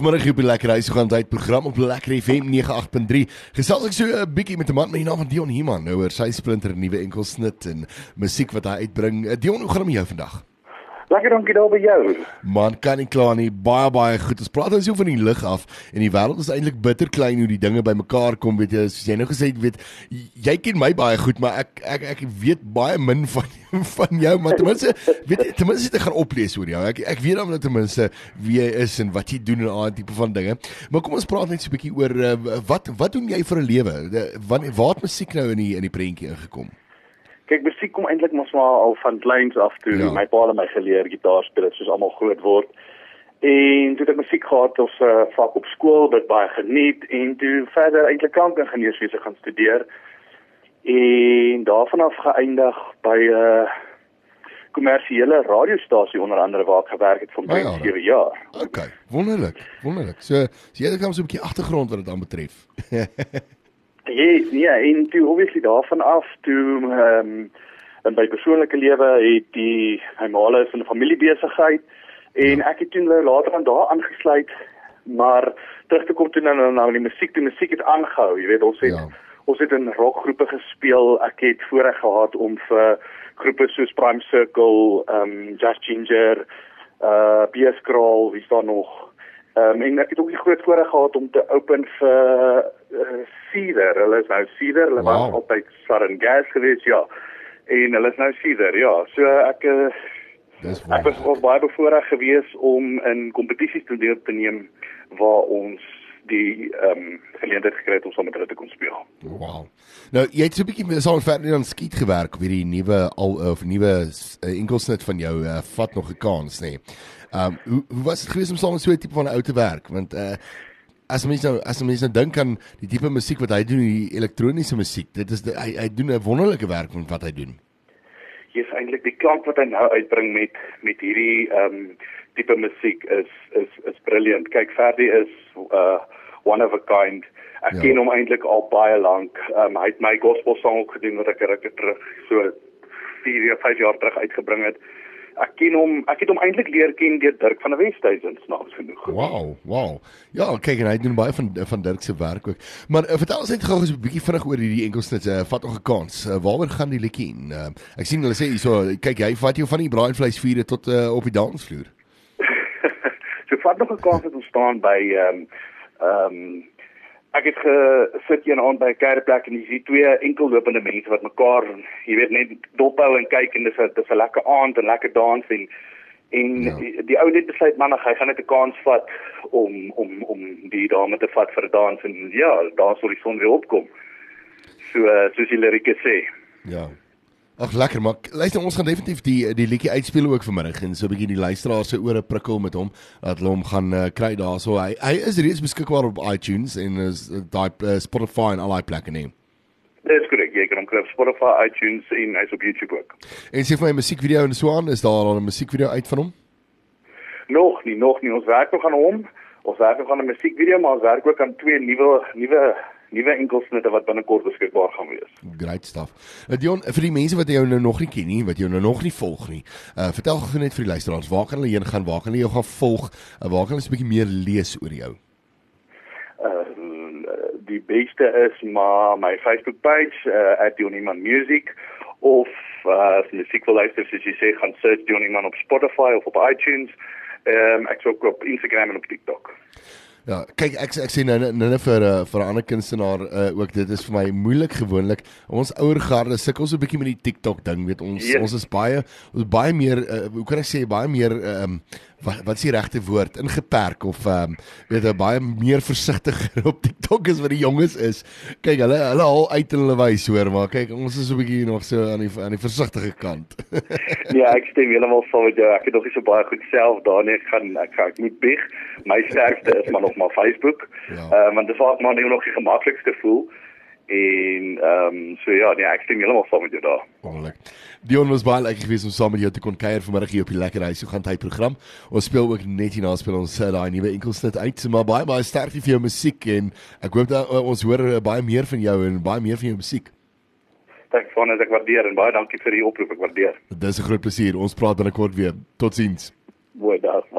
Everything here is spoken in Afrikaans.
Vanmiddag hier op die Lekker Huis gaan tyd program op Lekker FM 98.3. Gesels ek so 'n bietjie met 'n man met die naam van Dion Heeman nou oor sy splinter nuwe enkelsnit en musiek wat hy uitbring. Eh, Dion, hoe gaan dit met jou vandag? Lekker dankie daar by jou. Man kan nie kla nie. Baie baie goed. Ons praat ons nou van die lig af en die wêreld is eintlik bitter klein hoe die dinge bymekaar kom, weet jy. Soos jy nou gesê het, weet jy ken my baie goed, maar ek ek ek weet baie min van van jou, maar ten minste weet ten minste ek gaan oplees oor jou. Ek ek weet dan ten minste wie jy is en wat jy doen en al tipe van dinge. Maar kom ons praat net so 'n bietjie oor uh, wat wat doen jy vir 'n lewe? Wanneer waar het musiek nou in die in die prentjie ingekom? Kyk, musiek kom eintlik mos maar al van kleins af toe. Ja. My pa het my geleer gitaar speel, soos almal groot word. En toe het ek musiek gehad 'n uh, vak op skool, dit baie geniet en toe verder eintlik klankingenieurswese gaan studeer. En daarvan af geëindig by 'n uh, kommersiële radiostasie onder andere waar ek gewerk het vir baie oh, ja, 7 jaar. OK, wonderlik, wonderlik. So, so jy het gou so 'n bietjie agtergrond wat dit aan betref. Yes, nee, en toe obviously daarvan af toe ehm um, in my persoonlike lewe het die my maale is in 'n familiebesigheid en ja. ek het toe nou later aan daar aangesluit, maar terug te kom toe nou nou, nou die musiek, die musiek het aangehou, jy weet ons het ja. ons het in rockgroepe gespeel. Ek het voorreg gehad om vir groepe soos Prime Circle, ehm um, Just Ginger, uh BS Crawl, wie staan nog Ehm um, en ek het ook die groot voorreg gehad om te open vir uh, nou Cedar. Hulle wow. was altyd Southern Gas geweest, ja. En hulle is nou Cedar, ja. So ek uh, ek was ook baie bevoorreg geweest om in kompetisies te deel te neem waar ons die ehm um, geleentheid gekry het om saam met hulle te kon speel. Wow. Nou, jy het so 'n bietjie saam verder aan skiet gewerk op hierdie nuwe al of nuwe uh, enkelsnit van jou uh, vat nog 'n kans, nê. Nee. Ehm um, hoe, hoe was dit geweest om saam met so 'n tipe van ou te werk? Want uh as mens nou as mens nou dink aan die tipe musiek wat hy doen, die elektroniese musiek, dit is die, hy hy doen 'n wonderlike werk met wat hy doen. Hier is eintlik die klank wat hy nou uitbring met met hierdie ehm um, tipe musiek is is is briljant. Kyk, Ferdi is uh one of a kind. Ek ja. ken hom eintlik al baie lank. Ehm um, hy het my gospel song ook gedoen wat ek ruk terug so 4 of 5 jaar terug uitgebring het ek ken hom ek het hom eintlik leer ken deur Dirk van der Westhuizen snaaks genoeg. Wow, wow. Ja, kyk en hy doen baie van van Dirk se werk ook. Maar uh, vertel ons net gou so 'n bietjie vinnig oor hierdie enkelsnit. Uh, vat nog 'n kans. Uh, waaroor gaan die liedjie? Uh, ek sien hulle sê hierso, kyk jy vat jou van die braaivleisvuure tot uh, op die dansvloer. so vat nog 'n kans om staan by ehm um, ehm um, ek het gesit een aand by 'n kerkplek en jy sien twee enkellopende mense wat mekaar, jy weet net dophou en kyk en dis 'n dis 'n lekker aand en lekker dans en en ja. die, die ou net besluit man, hy gaan net 'n kans vat om om om die dame te vat vir dans en ja, daar sou die son weer opkom. So uh, soos die lirieke sê. Ja. Ag lekker maar luister ons gaan definitief die die liedjie uitspeel ook vanmiddag en so 'n bietjie die luisteraars se ore prikkel met hom dat hulle hom gaan uh, kry daarso hy hy is reeds beskikbaar op iTunes en is uh, daai uh, Spotify en al daai plekke neem. Dis korrek jy kan hom kry op Spotify, iTunes en hy's op YouTube ook. En sê vir my musiekvideo en so aan is daar al 'n musiekvideo uit van hom? Nog nie, nog nie. Ons werk nog aan hom. Ons werk nog aan 'n musiekvideo maar ons werk ook aan twee nuwe nuwe nuwe enkelsnitte wat binnekort beskikbaar gaan wees. Great stuff. Uh, Dion, vir die mense wat jou nou nog nie ken nie, wat jou nou nog nie volg nie, uh, vertel gou net vir die luisteraars, waar kan hulle heen gaan? Waar kan hulle jou gaan volg? Uh, waar kan hulle 'n bietjie meer lees oor jou? Uh die beste is maar my Facebook page uh, @dioniman_music of uh as jy musiek wil luister, soos jy sê, gaan search Dioniman op Spotify of op iTunes. Ehm um, ek sou ook op Instagram en op TikTok. Ja, kyk ek ek sê nou nou, vir uh, vir 'n ander kunstenaar uh, ook dit is vir my moeilik gewoonlik. Ons ouer garde sukkel so 'n bietjie met die TikTok ding, weet ons yes. ons is baie ons baie meer uh, hoe kan ek sê baie meer um, wat wat is die regte woord ingeperk of um, weet jy baie meer versigtiger op TikTok as wat die jonges is. Kyk, hulle hulle al uit in hulle wys hoor, maar kyk, ons is so 'n bietjie nog so aan die aan die versigtige kant. ja, ek stem heeltemal saam met jou. Ek het nog nie so baie goed self daar nie. Ek gaan ek gaan ek moet bieg. My sterkste is maar nog maar Facebook. Ja. Ehm uh, want dit was maar nog die gemaklikste voel. En ehm um, so ja, nee, ek stem heeltemal saam met jou daar. Wonderlik. Dion was baie lekker geweest om saam met jou te kon kuier vanmiddag hier op die lekker huis. Hoe gaan hy program? Ons speel ook net hierna speel ons uh, daai nuwe enkelsnit uit. Maar baie baie sterkte vir jou musiek en ek hoop dat uh, ons hoor uh, baie meer van jou en baie meer van jou musiek. Dankie van as ek waardeer en baie dankie vir die oproep. Ek waardeer. Dis 'n groot plesier. Ons praat binnekort weer. Totsiens. Mooi dag.